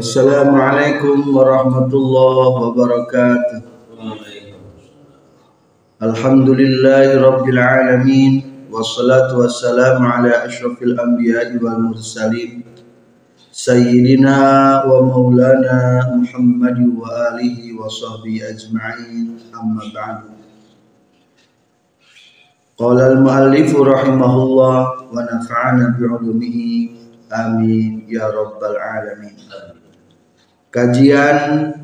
Assalamualaikum warahmatullahi wabarakatuh. Alhamdulillahi rabbil alamin wassalatu wassalamu ala asyrafil anbiya'i wal mursalin sayyidina wa maulana Muhammad wa alihi wa sahbihi ajma'in amma ba'du. Qala al-muallif rahimahullah wa nafa'ana bi'ulumihi amin ya. Kajian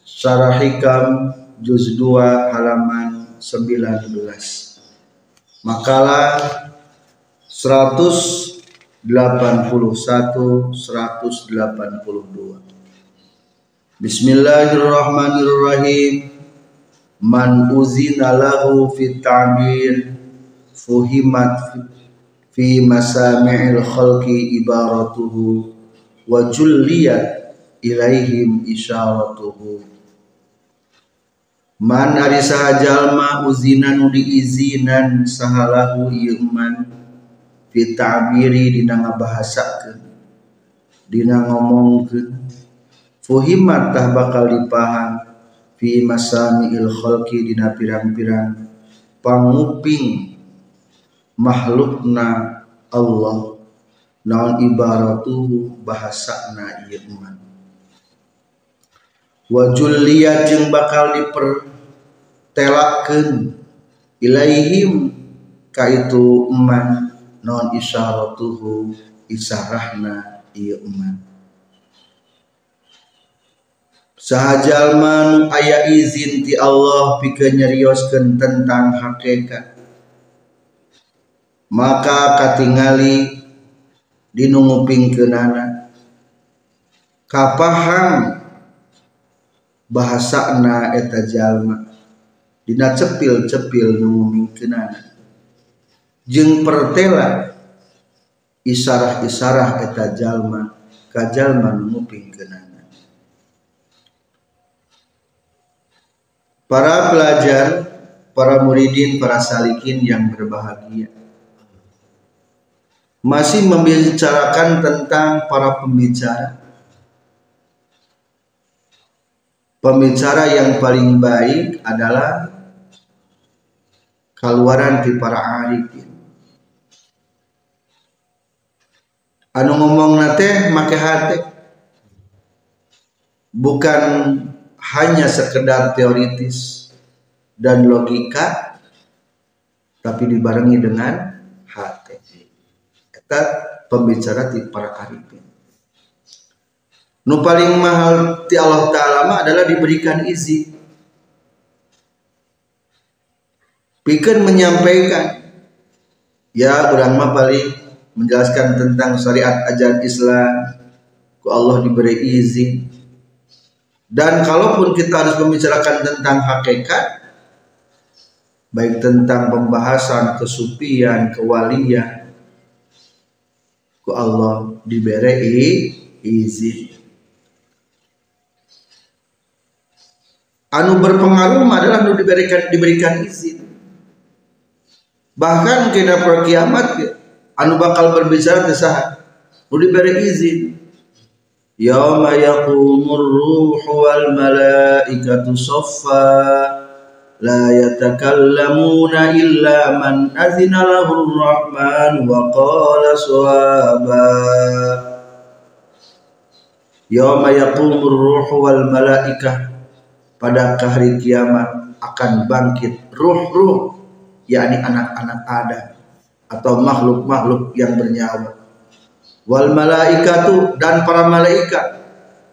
Syarah Hikam Juz 2 halaman 19 Makalah 181 182 Bismillahirrahmanirrahim. Man uzina lahu fi ta'bir fuhimat fi masami'il khalqi ibaratuhu wa julliyat ilaihim isyaratuhu. Man ari saha jalma uzina nu diizinan sahalahu ieu man fi ta'biri dina ngabahasakeun dina ngomongkeun fuhimat tah bakal dipaham fi masami'il khalqi dina pirang-pirang panguping makhlukna Allah. Naon ibaratuhu bahasana ieu wa julliya jeung bakal dipertelakeun ilaihim ka itu eman non isyaratuhu isarahna ieu eman sahajalman aya izin ti Allah pikeun nyarioskeun tentang hakikat. Maka katingali dinungupingkeunana kapaham bahasana eta jalma. Dina cepil-cepil nu mimikeunana jeung pertela isarah-isarah eta jalma ka jalma nu Para pelajar, para muridin, para salikin yang berbahagia. Masih membicarakan tentang para pembicara pembicara yang paling baik adalah keluaran di para arifin anu ngomong nate make hati. Bukan hanya sekedar teoritis dan logika tapi dibarengi dengan hati. Kita pembicara di para arifin nu paling mahal ti Allah Ta'ala adalah diberikan izin. Pikir menyampaikan. Ya orang mah paling menjelaskan tentang syariat ajaran Islam. Ku Allah diberi izin. Dan kalaupun kita harus membicarakan tentang hakikat baik tentang pembahasan kesupian kewalian ku Allah diberi izin anu berpengaruh adalah anu diberikan diberikan izin. Bahkan kita per kiamat anu bakal berbicara kesah nu diberi izin. Yauma yaqumur ruhu wal malaikatu saffa la yatakallamuna illa man azina lahu rahman wa qala sawaba yauma yaqumur ruhu wal malaikah pada hari kiamat akan bangkit ruh-ruh yakni anak-anak Adam atau makhluk-makhluk yang bernyawa. Wal malaikatu dan para malaikat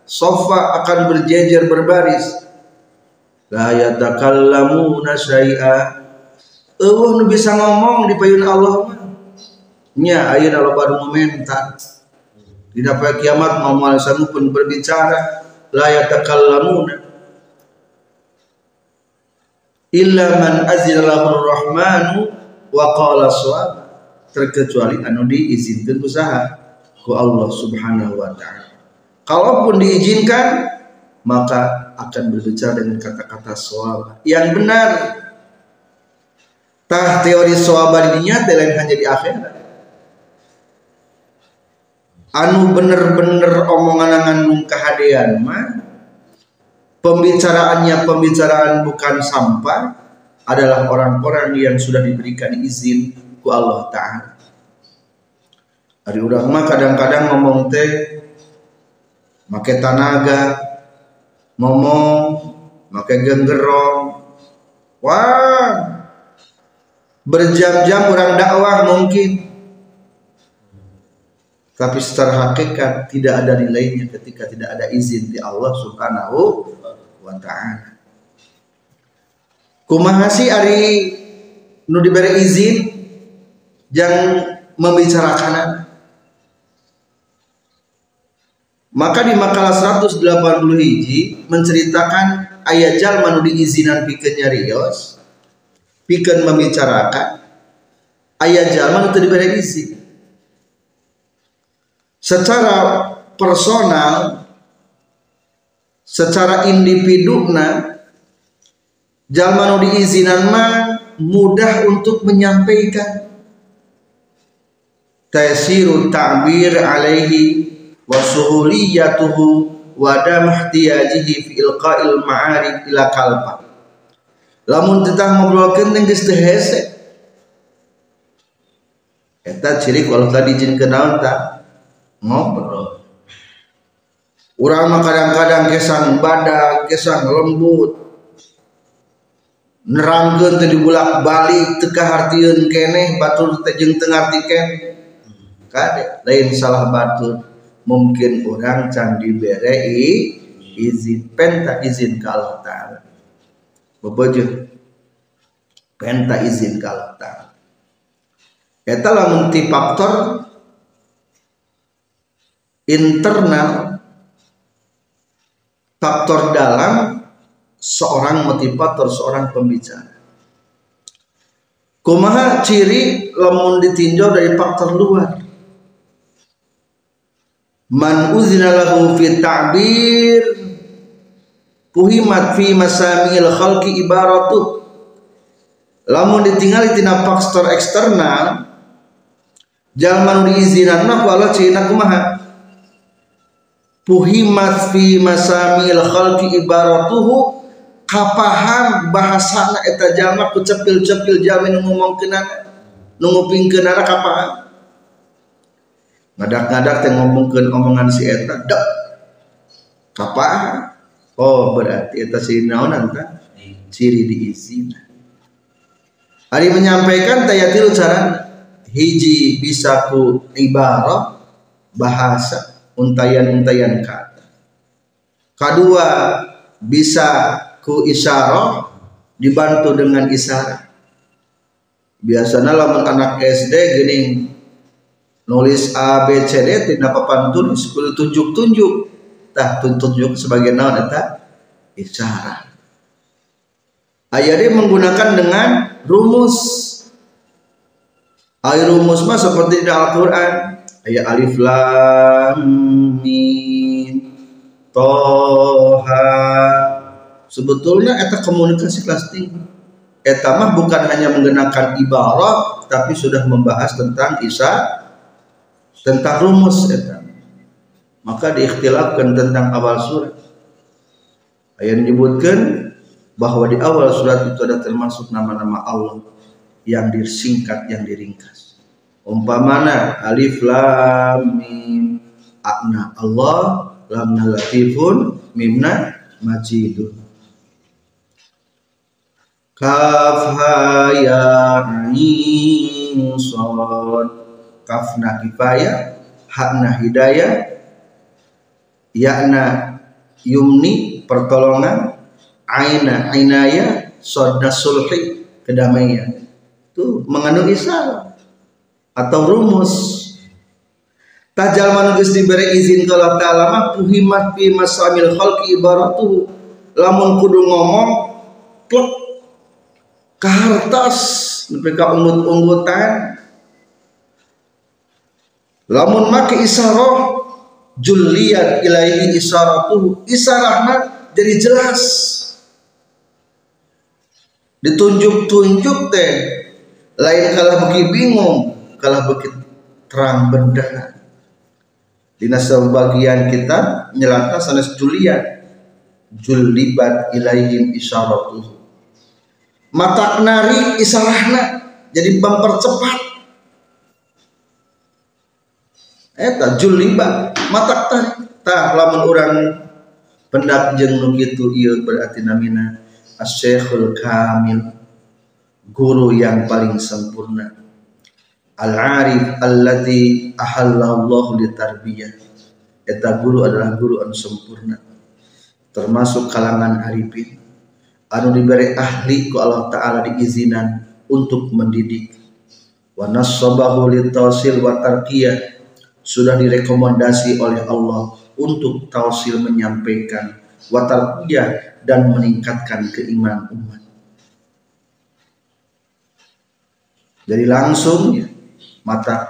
sofa akan berjejer berbaris. La yatakallamuna syai'a. Eueuh nu bisa ngomong di payun Allah. Nya ayeuna loba nu ngomentar. Dina kiamat mau malasangu pun berbicara la yatakallamuna illa man azina lahu rahmanu wa qala shawab terkecuali anu diizinkan usaha ku Allah Subhanahu wa taala. Kalaupun diizinkan maka akan berbicara dengan kata-kata shawab yang benar. Tah teori shawab di dunia lain hanya di akhirat. anu bener-bener omongan kehadean mah pembicaraannya pembicaraan bukan sampah adalah orang-orang yang sudah diberikan izin ku Allah Ta'ala. Hari urang mah kadang-kadang ngomong teh make tanaga ngomong make genggerong. Wah berjam-jam orang dakwah mungkin tapi secara hakikat tidak ada nilainya ketika tidak ada izin di Allah Subhanahu wa taala. Kumaha sih ari nu diberi izin yang membicarakan maka di makalah 180 hiji menceritakan ayat jalma nu diizinan pikeun nyarios pikeun membicarakan ayat jalma nu izin secara personal secara individu jalma nu diizinan mah mudah untuk menyampaikan. Tasirun ta'bir alaihi wa suhuliyatuhu wa damahtiyajihi fi ilqa'il ma'arif ila kalpa lamun tentang ngobrolkeun teh geus teu hese. Eta ciri kalau tadi jin kenaon ta ngobrol. Orang mah kadang-kadang kesang badak kesang lembut. Nerangkeun teh dibulak balik teka hartieun keneh batur teh jeung teu ngartikeun kade lain salah batur. Mungkin orang can diberi izin penta izin ke Allah Ta'ala. Penta izin ke Allah Ta'ala. Eta lamun ti faktor internal faktor dalam seorang motivator seorang pembicara. Kumaha ciri lamun ditinjau dari faktor luar? Man uzina lahu fi ta'bir puhimat fi masamil khalqi ibaratu. Lamun ditinggali tina faktor eksternal jalma nu diizinan mah wala cina kumaha puhimat fi masamil khalqi ibaratuhu. Kapaham bahasana eta jalma ku cepil-cepil jalma nu ngomongkeunana nu ngupingkeunana kapaham ngadak-ngadak teh ngomongkeun omongan si eta dek. Kapaham oh berarti eta si naon anta ciri diizin Ari menyampaikan tayatil cara hiji bisa ku ibarat bahasa untayan-untayan kata. Kedua, bisa ku isyarah dibantu dengan isyarat. Biasanya lamun anak SD gini nulis A B C D tidak papan tulis kudu tunjuk-tunjuk. Tah tunjuk sebagai naon eta isyarat. Ayat menggunakan dengan rumus. Ayat rumus mah seperti di Al-Qur'an ayat alif lam mim toha. Sebetulnya eta komunikasi kelas tinggi eta mah bukan hanya menggunakan ibarat tapi sudah membahas tentang isa tentang rumus eta. Maka diikhtilafkan tentang awal surat ayat menyebutkan bahwa di awal surat itu ada termasuk nama-nama Allah yang disingkat yang diringkas umpamana alif lam mim akna Allah lamna latifun mimna majidun. Kaf ha ya ain sad kafna kifaya hakna hidayah yakna yumni pertolongan. Aina ainaya sodna sulhi kedamaian. Itu mengandung isyarat atau rumus. Tajal manusia diberi izin kalau ta'ala mah puhimat fi masamil khalqi ibaratuhu lamun kudu ngomong plek kartas mereka ungut-ungutan. Lamun make isyarat juliat ilaihi isyaratuhu isyarahna jadi jelas. Ditunjuk-tunjuk teh lain kalah bagi bingung kalah begitu terang benderang dina sebagian kita nyelata sanes julian. Julibat ilaihim isyaratuh. Mata nari isarahna jadi mempercepat. Eta julibat mata tari. Tah lamun urang pendak jeung nu kitu ieu berarti namina asy-syekhul kamil guru yang paling sempurna al-arif allati ahallallahu li tarbiyah eta guru adalah guru anu sempurna termasuk kalangan arifin. Anu diberi ahli ku Allah taala diizinan untuk mendidik. Wa nasabahu litawsil wa tarkiyah. Sudah direkomendasi oleh Allah untuk tausil menyampaikan wa tarkiyah dan meningkatkan keimanan umat. Jadi langsung ya, mata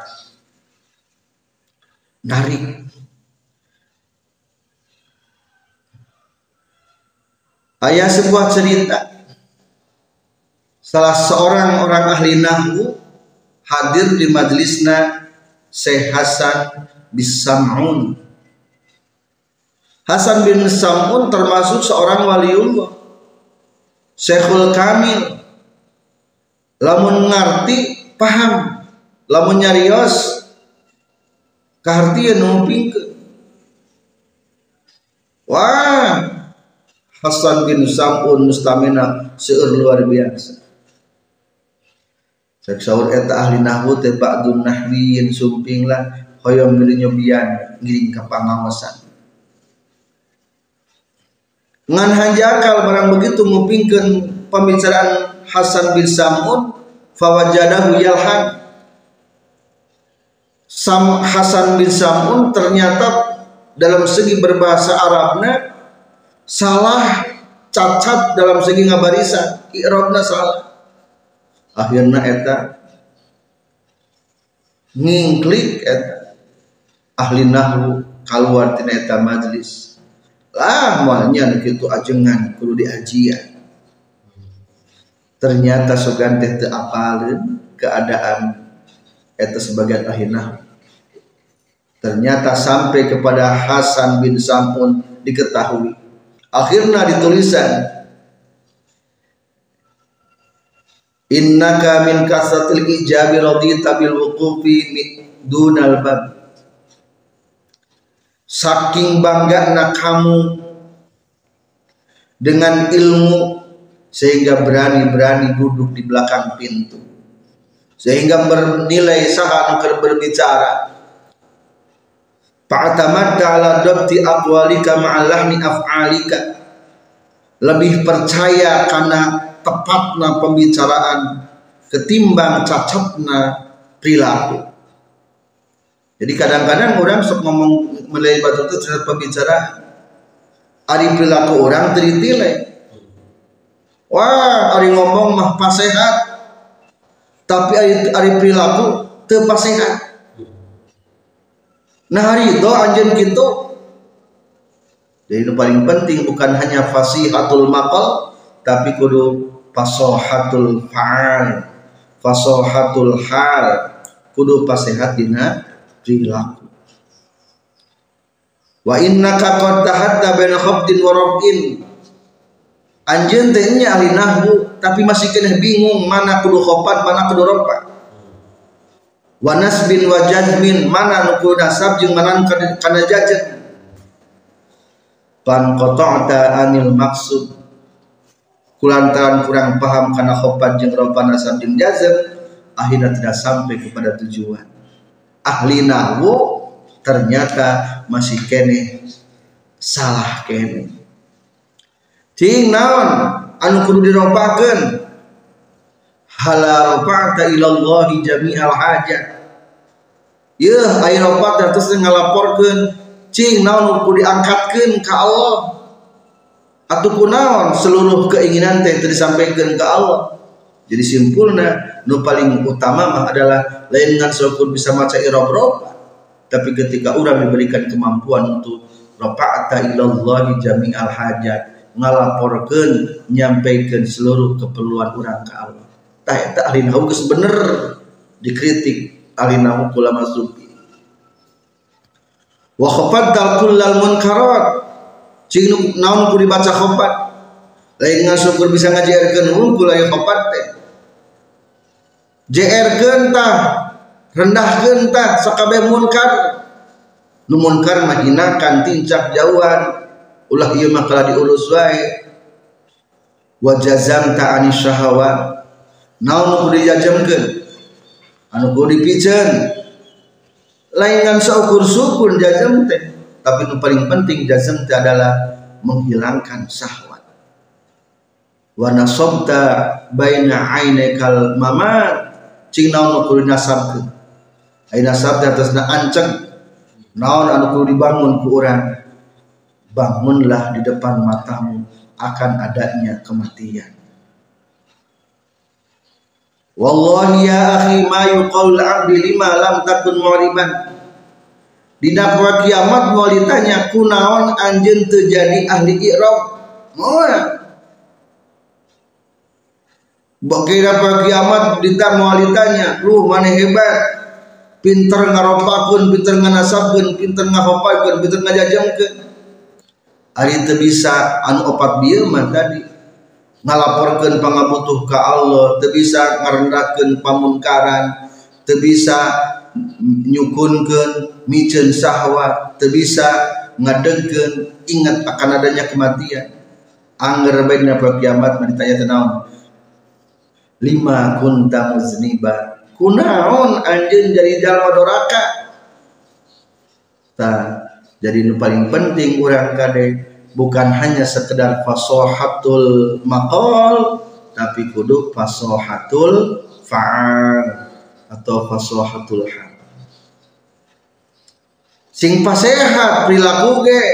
narik ayah sebuah cerita. Salah seorang orang ahli nahwu hadir di majlisna Syekh Hasan bin Sam'un. Hasan bin Sam'un termasuk seorang waliullah Syekhul Kamil. Lamun ngerti paham lamun nyarios kahartian numpingkeun wah Hasan bin Samun mustamina seueur luar biasa. Cek sahur eta ahli nahwu teh ba'dun nahwiyin sumping lah hoyong geuleuh nyobian ngiring ka pangaosan ngan hanjakal barang begitu ngupingkeun pembicaraan Hasan bin Samun fawajadahu yalhan Sam Hasan bin Samun ternyata dalam segi berbahasa Arabnya salah cacat dalam segi ngabarisan. I'rabna salah. Akhirnya eta ngingklik eta. Ahli nahwu keluar tina eta majlis. Lah moalnya kitu ajengan kudu diajian ternyata sogan teh teu apaleun keadaan eta sebagian ahli nahwu ternyata sampai kepada Hasan bin Samun diketahui. Akhirnya ditulisan innaka min kasatil ijabi radita bil wuqufi dunal bab. Saking bangga kamu dengan ilmu sehingga berani-berani duduk di belakang pintu. Sehingga bernilai saha berbicara Fa'atamadda ala dabti aqwalika ma'alahni af'alika. Lebih percaya karena tepatna pembicaraan ketimbang cacatna perilaku. Jadi kadang-kadang orang sok ngomong mulai batu itu terhadap pembicara ari perilaku orang teritile wah ari ngomong mah pasehat tapi ari, ari perilaku teu pasehat Nah hari itu anjen gitu jadi itu paling penting bukan hanya fasihatul maqal tapi kudu fasohatul fa'al fasohatul hal. Kudu pasihat dina perilaku. Wa innaka qad tahatta baina khabdin wa rabbin anjeun teh ahli nahwu tapi masih kena bingung mana kudu khopat mana kudu rabbah wa nasbin wa jazmin mana nuku nasab jeung mana kana jajan pan qata'ta anil maksud kulantaran kurang paham karena khopan jeung ropa nasab jeung jazm akhirnya tidak sampai kepada tujuan. Ahli nahwu ternyata masih kene salah kene. Ting naon? Anu kudu dirompakeun hala rafa'ta ila Allah jami'al hajat. Ya air ropat terus ngalaporkeun cing naon kudu diangkatkeun ka Allah? Ataupun naon seluruh keinginan teh disampaikan ke Allah? Jadi simpulnya nu paling utama mah adalah lain dengan syukur bisa maca irob tapi ketika orang diberikan kemampuan untuk rafa'ta ilallahi jami'al hajat ngalaporkeun nyampaikan seluruh keperluan orang ke Allah tah eta ahli nahwu geus bener dikritik ahli nahwu ulama sufi wa khafaddal kullal munkarat. Cing naon ku dibaca khafat lain ngasukur bisa ngajarkeun unggul aya khafat teh. JR tah rendahkeun tah sakabeh munkar. Nu munkar mah hinakan tincak jauhan. Ulah ieu mah kala diurus wae. Wa jazamta anis syahawat naon kudu dijajamkeun anu kudu dipikeun lain saukur sukun jazam teh tapi yang paling penting jazam teh adalah menghilangkan syahwat. Wa nasabta baina ainakal mamat. Cing naon kudu nasabkeun ai nasab teh atasna anceng naon anu kudu dibangun ku urang. Bangunlah di depan matamu akan adanya kematian Wallahi ya akhi ma yuqaul abdi lima lam takun mu'riban. Dina poe kiamat mau ditanya kunaon anjeun teu jadi ahli i'rab. Moal. Bakira poe kiamat dita mau ditanya, "Lu mana hebat? Pinter ngarompakeun, pinter nganasabkeun, pinter ngahopakeun, pinter ngajajamkeun." Ari teu bisa anu opat bieu mah tadi ngalaporkan pangabutuh ke Allah bisa ngarendahkeun pamunkaran teu bisa nyukunkeun micen syahwat teu bisa ngadengkeun ingat akan adanya kematian. Angger bae dina kiamat ditanya teh lima kunta muzniba. Kunaon anjeun jadi jalma doraka tah jadi nu paling penting urang kade bukan hanya sekedar fasohatul maqal tapi kudu fasohatul fa'al atau fasohatul hal. Sing pasehat perilaku ge.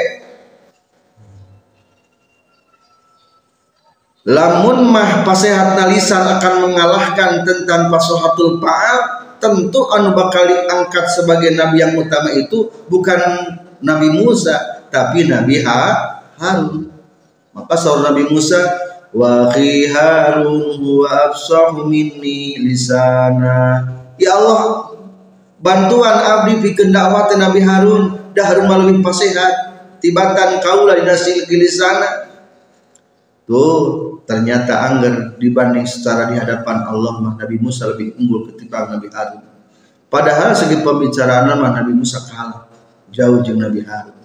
Lamun mah pasehat nalisan akan mengalahkan tentang fasohatul fa'al tentu anu bakal diangkat sebagai nabi yang utama itu bukan Nabi Musa tapi Nabi Ha Harun. Maka seorang Nabi Musa wa khi Harun huwa afsahu minni lisana. Ya Allah bantuan abdi pikeun dakwah Nabi Harun dah Harun lebih pasehat tibatan kaula dina lisanna tuh ternyata angger dibanding secara di hadapan Allah mah Nabi Musa lebih unggul ketimbang Nabi Harun. Padahal segi pembicaraan mah Nabi Musa kalah jauh jeung Nabi Harun.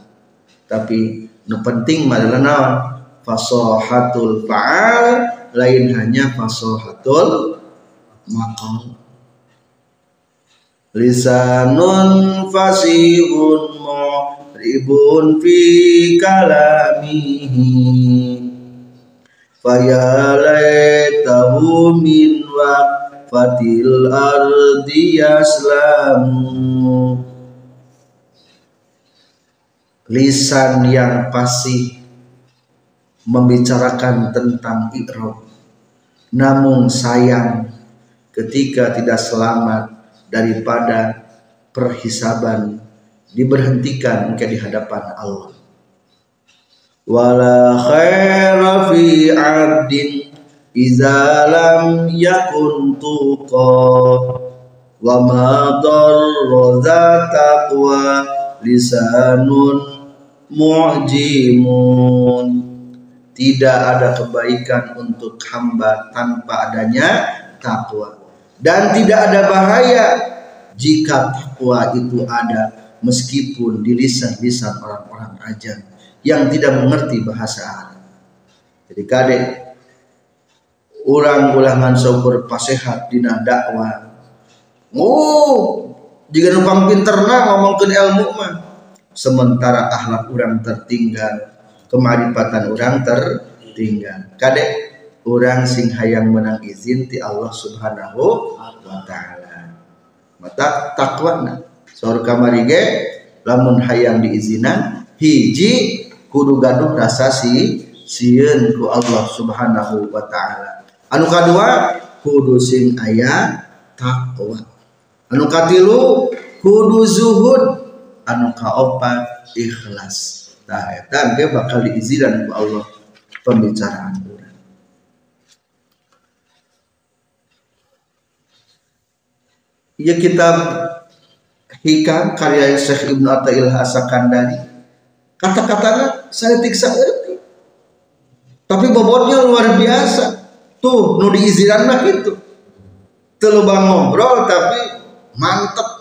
Tapi nu penting adalah naon fasohatul fa'al lain hanya fasohatul maqam. Lisanun fasihun ribun fi kalamihi. Fayalaitahu min fatil ardi yaslamu lisan yang pasti membicarakan tentang ikhrab namun sayang ketika tidak selamat daripada perhisaban diberhentikan ke di hadapan Allah. Wala khaira fi 'abdin iza lam yakun tuqa wa ma darra taqwa lisanun mu'jimun. Tidak ada kebaikan untuk hamba tanpa adanya takwa. Dan tidak ada bahaya jika takwa itu ada meskipun di lisan-lisan orang-orang ajan yang tidak mengerti bahasa Arab. Jadi kadek orang ulangan syukur pasehat dina dakwah oh jika numpang pinterna ngomongkan ilmu mah sementara akhlak orang tertinggal kemaripatan orang tertinggal. Kadek orang sing hayang menang izin ti Allah subhanahu wa ta'ala. Mata takwa saur kamari ge lamun hayang diizinan hiji kudu gaduh rasa si sieun ku Allah subhanahu wa ta'ala. Anu kadua kudu sing aya takwa. Anu katilu kudu zuhud anu kaopat ikhlas. Nah eta ge bakal diizinkan ku Allah pembicaraan urang. Ya kitab hikam karya Syekh Ibnu Athaillah Asakandari kata-katanya saya tiksa erti tapi bobotnya luar biasa. Tuh nu diizinan mah gitu telubang ngobrol tapi mantep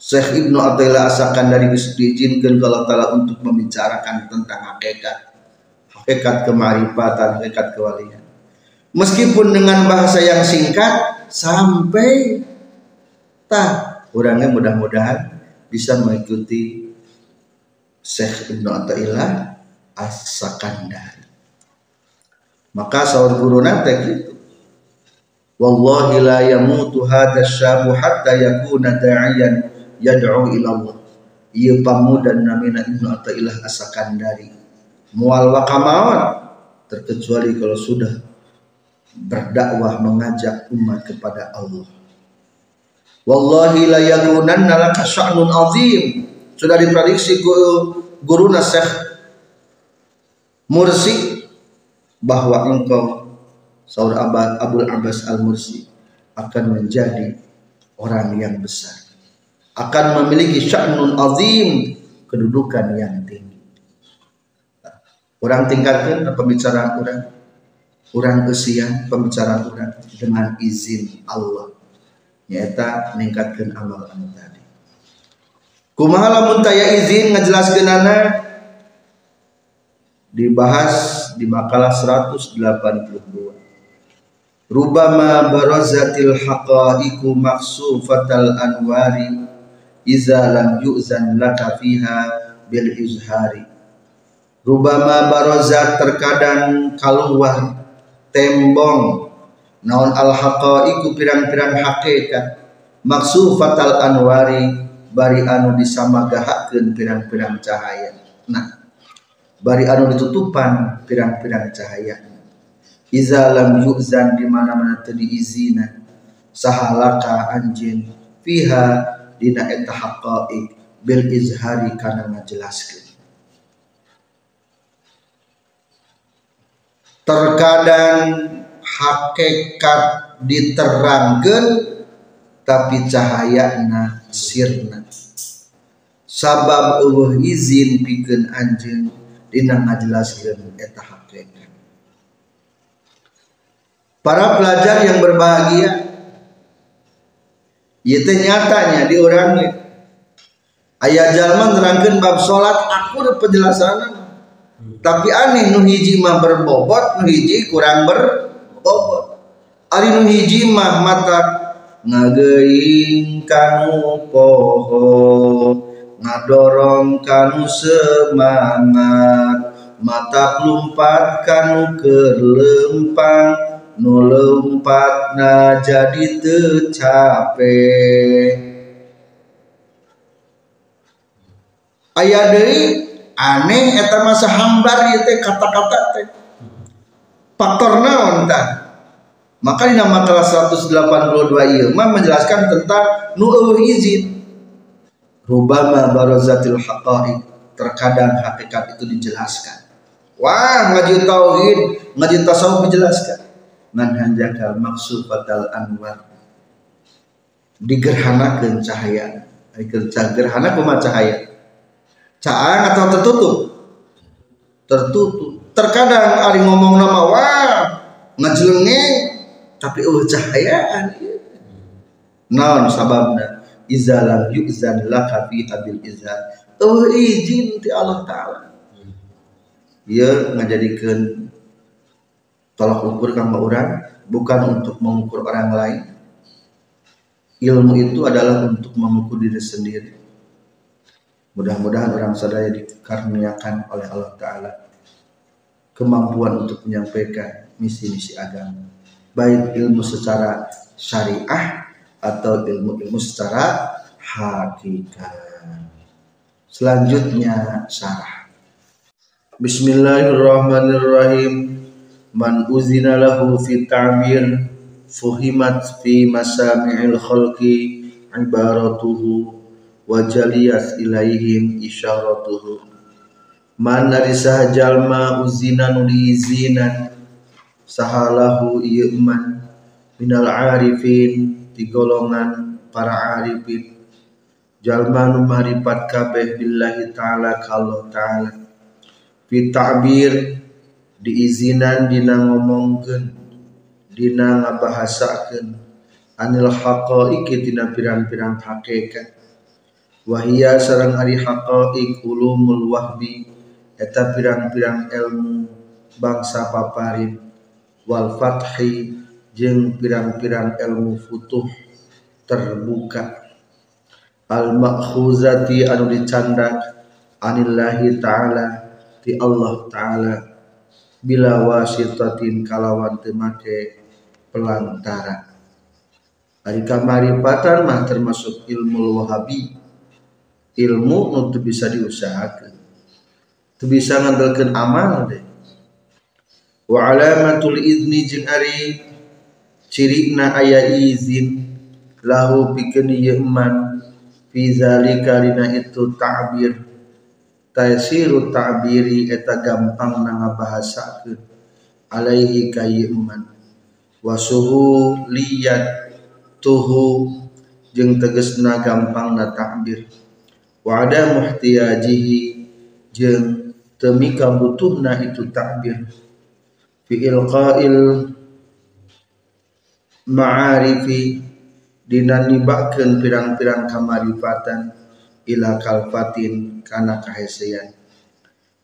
Syekh Ibnu Athaillah Asakandari bisa diizinkan kalau taala untuk membicarakan tentang hakikat hakikat kemarifatan hakikat kewalian meskipun dengan bahasa yang singkat sampai tak orangnya mudah-mudahan bisa mengikuti Syekh Ibnu Athaillah As-Sakandari. Maka sahur guru nanti gitu. Wallahi la yamutu hadha syabu hatta yakuna da'iyan yad'u ila Allah. Ia pemuda namina Ibnu Athaillah As-Sakandari. Mual wakamawan terkecuali kalau sudah berdakwah mengajak umat kepada Allah Wallahi la yakunanna laka sya'nun azim. Sudah diprediksi guru nasih Mursi bahwa engkau Saur Abul Abbas Al-Mursi akan menjadi orang yang besar. Akan memiliki sya'nun azim, kedudukan yang tinggi. Orang tingkatkan pembicaraan orang, orang kesian pembicaraan orang dengan izin Allah. Nyata meningkatkan amal anu tadi. Kumaha lamun taya izin ngajelaskeun anak dibahas di makalah 182 Rubama barazatil haqaiqu maksufatal anwari iza lam yu'zan laka fiha bil izhari. Rubama barazat terkadang keluar tembong. Naon al haqaiqu pirang-pirang hakikat. Fatal anwari bari anu disamagahakeun pirang-pirang cahaya. Nah bari anu ditutupan pirang-pirang cahaya. Iza lam yu'zan di mana-mana teu diizina. Sahalaka anjin fiha dina eta haqaiq bil izhari kana ngajelaskeun. Terkadang hakikat diterangkan tapi cahayana sirna. Sabab Allah izin pikeun anjeun dina ngajelaskeun eta hakikat. Para pelajar yang berbahagia itu nyatanya di orangnya ayah jalma nerangkan bab sholat aku ada penjelasan tapi aneh nu hiji mah berbobot nu hiji kurang ber bobot ari nu hiji mah mata ngageuing kanu poho ngadorong kanu semangat. Mata pelumpat kanu kerlempang nu na jadi tercape ayah deui aneh eta masa hambar teh kata-kata teh. Faktor naon tah? Maka di nama kelas 182 ilmu menjelaskan tentang nu'uh izin. Rubama barazatil haqa'iq terkadang hakikat itu dijelaskan. Wah ngaji tauhid ngaji tasawuf dijelaskan man hanjakal maksud fatal anwar digerhanakan cahaya gerhana kuma cahaya. Caang atau tertutup? Tertutup. Terkadang ari ngomong nama wah ngajelenge tapi oh cahayaan non sababna? Izalam yuzan laka fi abil izan oh izin ti Allah taala. Ia ngajadikeun tolak ukur kanggo orang bukan untuk mengukur orang lain. Ilmu itu adalah untuk mengukur diri sendiri. Mudah-mudahan orang sadaya dikaruniakan oleh Allah Ta'ala. Kemampuan untuk menyampaikan misi-misi agama. Baik ilmu secara syariah atau ilmu-ilmu secara hakikat. Selanjutnya syarah. Bismillahirrahmanirrahim man uzina lahu fi ta'mir fuhimat fi masami'il khalqi ibaratuhu wa jaliyas ilaihim isyaratuhu. Mana risah jalma uzina nuli izinan sahalahu iman minal arifin di golongan para arifin. Jalma nu maripat kabeh billahi taala kalau taala. Fi ta'bir diizinan dina ngomongkeun dina ngabahasakeun. Anil haqaiqi tina pirang-pirang hakikat. Wahia sareng ari haqaiq ulumul wahbi eta pirang-pirang ilmu bangsa paparin. Wal fathi jeung pirang-pirang ilmu futuh terbuka. Al makhuzati anu dicandak anillahi ta'ala ti Allah ta'ala bila wasitatin kalawan temake pelantara. Ari kamaripatan mah termasuk ilmu wahabi. Ilmu untuk bisa diusahakan tu bisa ngandalkan amal deh. Wa alamatul izni jeung ari cirina aya izin. Lahu pikeun ieu eman. Fi itu ta'bir taysiru ta'biri eta gampang na ngabahasakeun alaihi ka ieu eman wa suhu liyat tuhu jeung tegesna gampang na takbir wa ada muhtiyajihi jeung temika butuhna itu takbir fi ilqail ma'arifi dina nibakeun pirang-pirang kamarifatan ila kalfatin kana kahesean.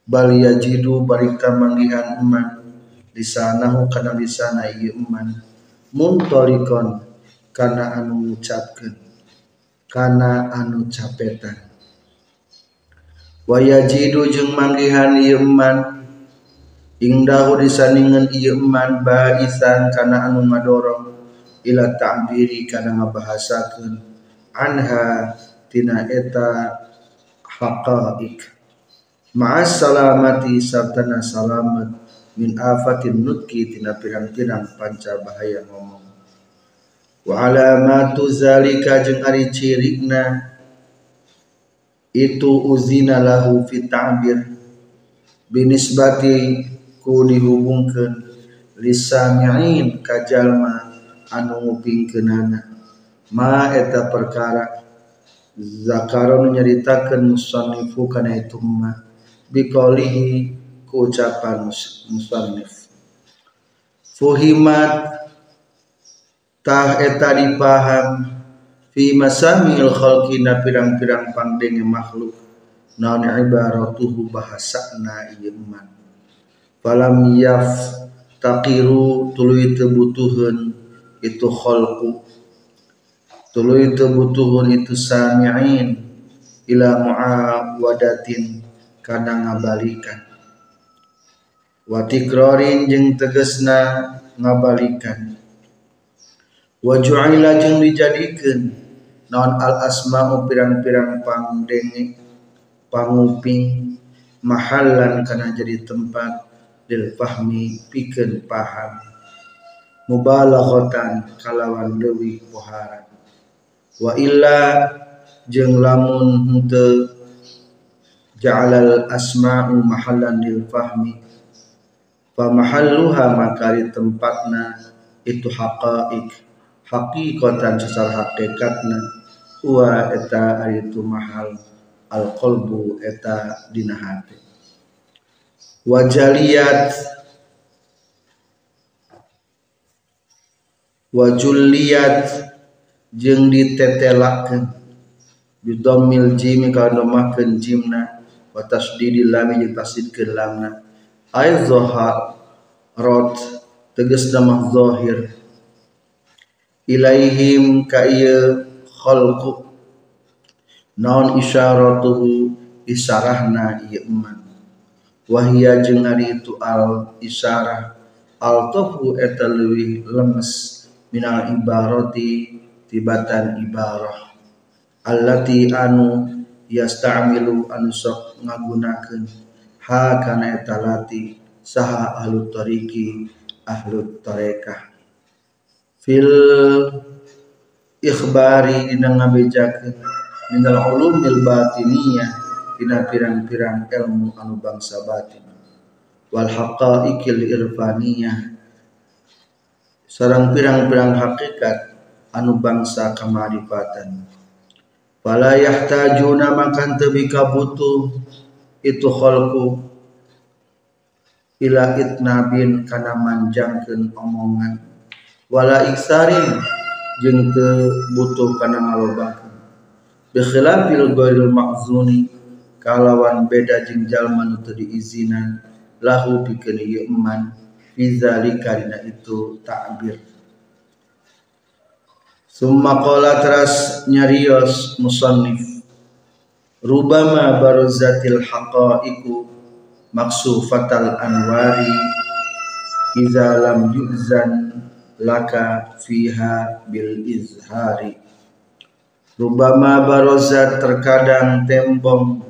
Bal yajidu barika manggihan eman lisanahu kana lisana ieu eman muntalikon karena anu ngucapkeun. Karena anu capetan. Wayajidu jeung manggihan ieu eman ingdahu disaningan ieu eman baisan kana anu ngadorong ila ta'biri kana ngabahasakeun. Anha tina eta haqaik ma'as salamati sartana salamat min afatin nutki tina pirang-pirang panca bahaya ngomong. Wa alamatu zalika jeung ari cirikna itu uzina lahu fi ta'bir binisbati ku dihubungkeun lisami'in ka anu ngupingkeunana. Ma eta perkara zakaron nyaritakeun musannifu kana itu mah biqaulihi ku ucapan musannif fuhimat tah eta dipaham fi masamil khalqina pirang-pirang pangdenge makhluk. Naon ibaratuhu bahasana ieu man. Falam yaf taqiru tuluy teu itu khalqu tuluy teu butuheun itu sami'in ila muawadatin kana ngabalikan. Wa tikrarin jeung tegasna ngabalikan. Wa ju'ila jeung dijadikeun. Naon al asma'u pirang-pirang pangdenge panguping mahallan kana jadi tempat lil fahmi pikeun paham. Mubalaghatan kalawan leuwih pohara wa illa jeung lamun henteu ja'alal asma'u mahallan lil fahmi. Fa mahalluha makari tempatna itu haqa'iq. Hakikatan secara hakikatna. Huwa eta aritu mahal. Al qalbu eta dina hati. Wajaliyat wajuliyat jeung ditetelakeun bidammil jim kana makeun jimna wa tasdidil lam jeung tasdidkeun lamna ay zahar rot tegasna mah zahir ilaihim ka ieu khalqu. Naon isyaratuhu isarahna ieu eman. Wahia jeung itu al isyarah al tofu eta leuwih lemes minal ibarati tibatan ibarah allati anu yasta'milu anu sok ngagunakeun. Ha kana eta lati saha ahlu tariki ahlu tarekah fil ikhbari dina ngabejakeun minal ulumil batiniyah dina pirang-pirang ilmu anu bangsa batin. Wal haqaiqil irfaniyah. Sarang pirang-pirang hakikat anu bangsa kamarifatan fala yahtajuna makan tebika butuh itu khalqu ila itnabin kana manjangkeun omongan. Wala iksarin jeung teu butuh kana ngalobakeun. Bi khilafil ghairil ma'zuni kalawan beda jeung jalma nu teu diizinan lahu pikeun ieu eman. Fi dina itu ta'bir Summa qala teras nyarios musannif. Rubama baruzatil haqaiku maksufatal anwari Iza lam yu'zan laka fiha bil izhari. Rubama barozat terkadang tembong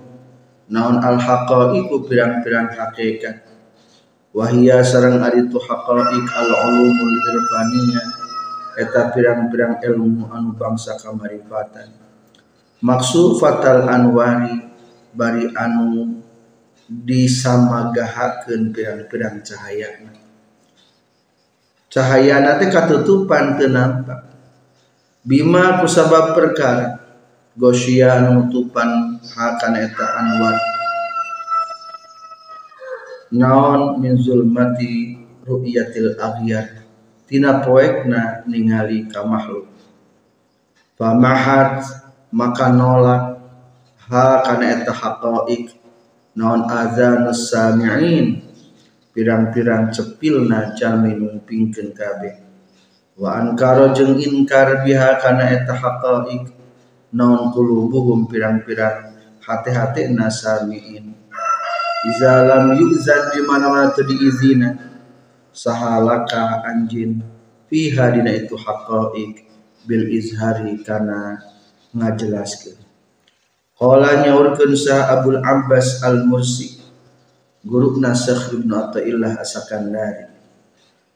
naon al haqaiku pirang-pirang hakikat. Wahia sarang aritu haqaik al ulumul irfaniyah eta pirang-pirang ilmu anu bangsa kamarifatan maksud fatal anwari bari anu disamagahakeun pirang-pirang cahaya cahaya nanti katutupan teu nampak. Bima kusabab perkara gosya nutupan hakana eta anwar. Naon min zulmati ru'yatil aghyar tina poekna ningali ka makhluk. Famahat maka nolak. Ha kana eta haqaik non azanus sami'in. Pirang-pirang cepilna jalmi numpingkeun kabeh. Wa ankara jeung inkar biha kana eta haqaik non qulubuhum pirang-pirang hati-hati nasamiin iza lam yuzan di mana-mana teu diizina sahalaka anjin. Fiha dina itu haqaik bil izhari kana ngajelaskeun. Qala nyaurkeun sa Abdul Abbas Al-Mursi guru Nasakh Ibnu Athaillah Asakandari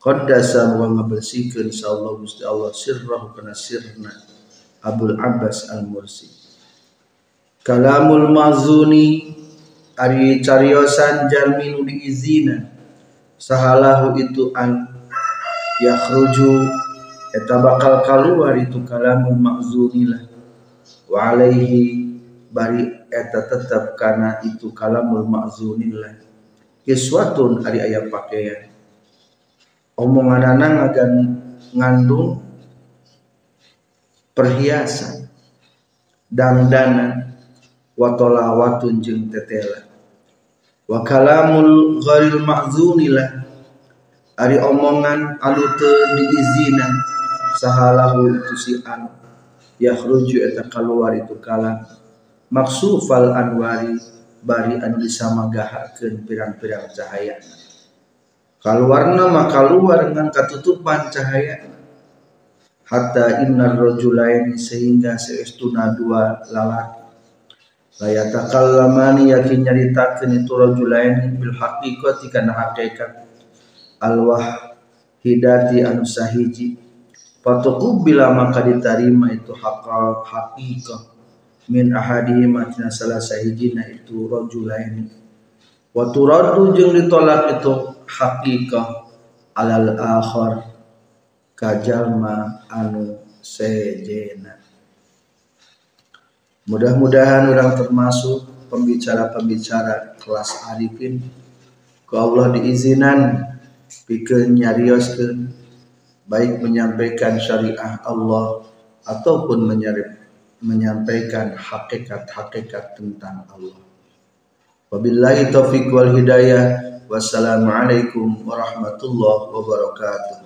Qaddasa wa ngabersihkeun sa Allah Gusti Allah sirrahu kana sirna Abdul Abbas Al-Mursi. Kalamul Mazuni ari cariosan jalmi nu diizina sahalahu itu an yakhruju eta bakal kaluar itu kalamul makzunilah wa alaihi bari eta tetap karena itu kalamul makzunillah kiswatun ari aya pakaian omongan anak agan ngandung perhiasan dandanan watolawatun jeung tetela wa kalamul ghairil ma'zunilah ari omongan anu teu diizinan sahalahu itu si an yakhruju eta kaluar itu kalam maksufal anwari bari anu disamagahakeun pirang-pirang cahaya. Kaluarna mah kaluar dengan katutupan cahaya. Hatta innar rajulaini sehingga seestuna dua lalaki layatakallamani yakin nyaritakeun itu rajulain bil haqiqati kana hakikat. Alwah hidati anu sahiji. Bila maka diterima itu hakal haqiqah. Min ahadihim atina salah sahijina itu rajulain wa turaddu jeung ditolak itu haqiqah. Alal akhar. Kajalma anu sejena Mudah-mudahan orang termasuk pembicara-pembicara kelas arifin ke Allah diizinan bikin nyarioskeun baik menyampaikan syariah Allah ataupun menyampaikan hakikat-hakikat tentang Allah. Wabillahi taufiq wal hidayah. Wassalamualaikum warahmatullahi wabarakatuh.